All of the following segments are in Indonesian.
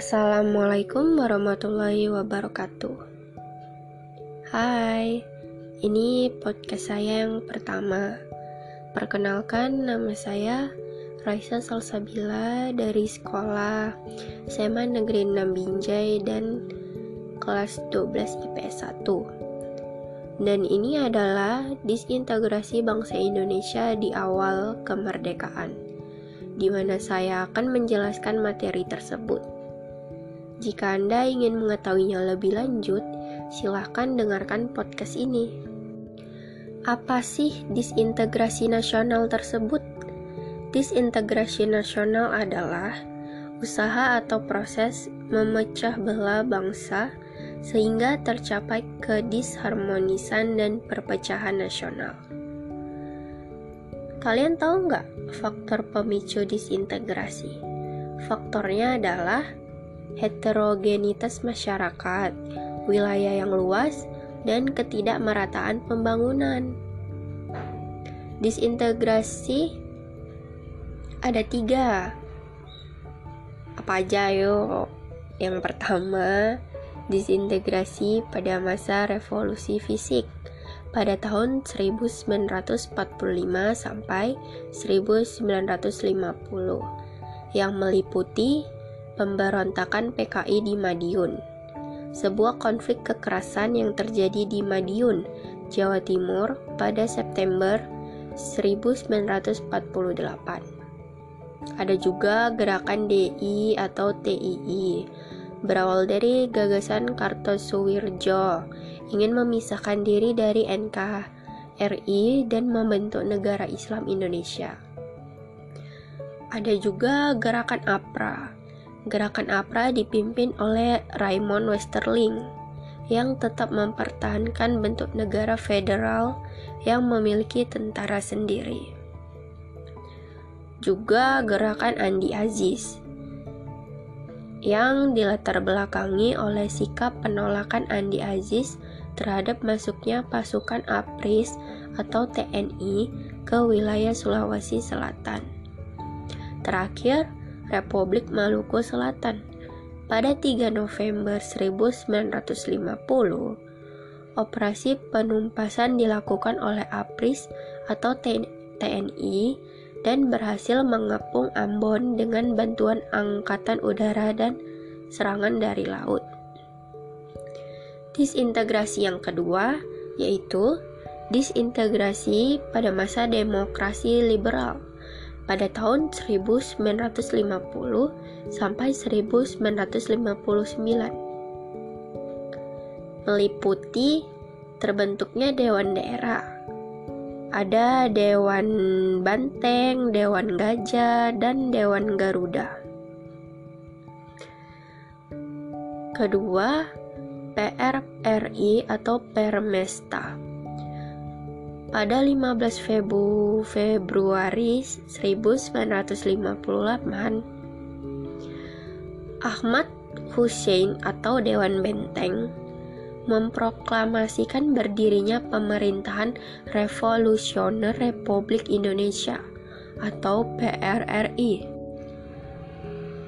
Assalamualaikum warahmatullahi wabarakatuh. Hai, ini podcast saya yang pertama. Perkenalkan, nama saya Raisa Salsabila dari sekolah SMA Negeri 6 Binjai dan kelas 12 IPS 1. Dan ini adalah disintegrasi bangsa Indonesia di awal kemerdekaan, di mana saya akan menjelaskan materi tersebut. Jika Anda ingin mengetahuinya lebih lanjut, silahkan dengarkan podcast ini. Apa sih disintegrasi nasional tersebut? Disintegrasi nasional adalah usaha atau proses memecah belah bangsa sehingga tercapai kedisharmonisan dan perpecahan nasional. Kalian tahu nggak faktor pemicu disintegrasi? Faktornya adalah heterogenitas masyarakat, wilayah yang luas, dan ketidakmerataan pembangunan. Disintegrasi ada tiga. Apa aja yuk? Yang pertama, disintegrasi pada masa revolusi fisik pada tahun 1945 sampai 1950 yang meliputi pemberontakan PKI di Madiun. Sebuah konflik kekerasan yang terjadi di Madiun, Jawa Timur pada September 1948. Ada juga gerakan DI atau TII, berawal dari gagasan Kartosuwirjo, ingin memisahkan diri dari NKRI dan membentuk negara Islam Indonesia. Ada juga gerakan APRA, Gerakan APRA dipimpin oleh Raymond Westerling yang tetap mempertahankan bentuk negara federal yang memiliki tentara sendiri. Juga gerakan Andi Aziz yang dilatar belakangi oleh sikap penolakan Andi Aziz terhadap masuknya pasukan APRIS atau TNI ke wilayah Sulawesi Selatan. Terakhir, Republik Maluku Selatan. Pada 3 November 1950, operasi penumpasan dilakukan oleh APRIS atau TNI dan berhasil mengepung Ambon dengan bantuan angkatan udara dan serangan dari laut. Disintegrasi yang kedua yaitu disintegrasi pada masa demokrasi liberal pada tahun 1950 sampai 1959 meliputi terbentuknya dewan daerah. Ada Dewan Banteng, Dewan Gajah, dan Dewan Garuda. Kedua, PRRI atau Permesta pada 15 Febu Februari 1958, Ahmad Hussein atau Dewan Benteng memproklamasikan berdirinya pemerintahan revolusioner Republik Indonesia atau PRRI.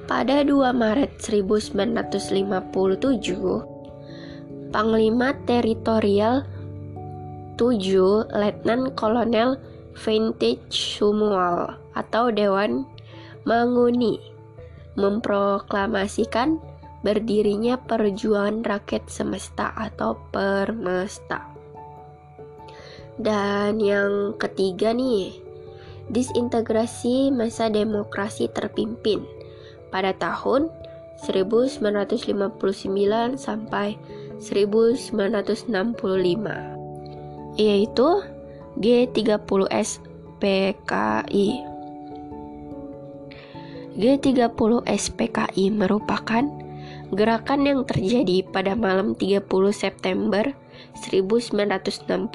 Pada 2 Maret 1957, Panglima Teritorial 7. Letnan Kolonel Vintage Sumual atau Dewan Manguni memproklamasikan berdirinya Perjuangan Rakyat Semesta atau Permesta. Dan yang ketiga nih, disintegrasi masa demokrasi terpimpin pada tahun 1959 sampai 1965 yaitu G30S PKI. G30S PKI merupakan gerakan yang terjadi pada malam 30 September 1965.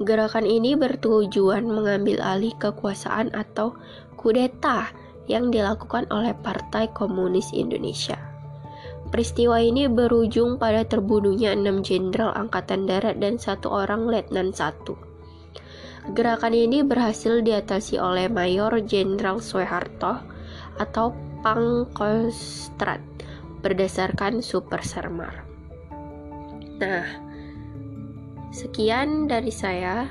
Gerakan ini bertujuan mengambil alih kekuasaan atau kudeta yang dilakukan oleh Partai Komunis Indonesia. Peristiwa ini berujung pada terbunuhnya enam jenderal angkatan darat dan satu orang letnan satu. Gerakan ini berhasil diatasi oleh Mayor Jenderal Soeharto atau pangkostrat berdasarkan Super Sermar. Nah, sekian dari saya.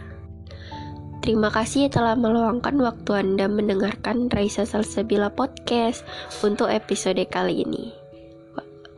Terima kasih telah meluangkan waktu Anda mendengarkan Raisa Salsabila Podcast untuk episode kali ini.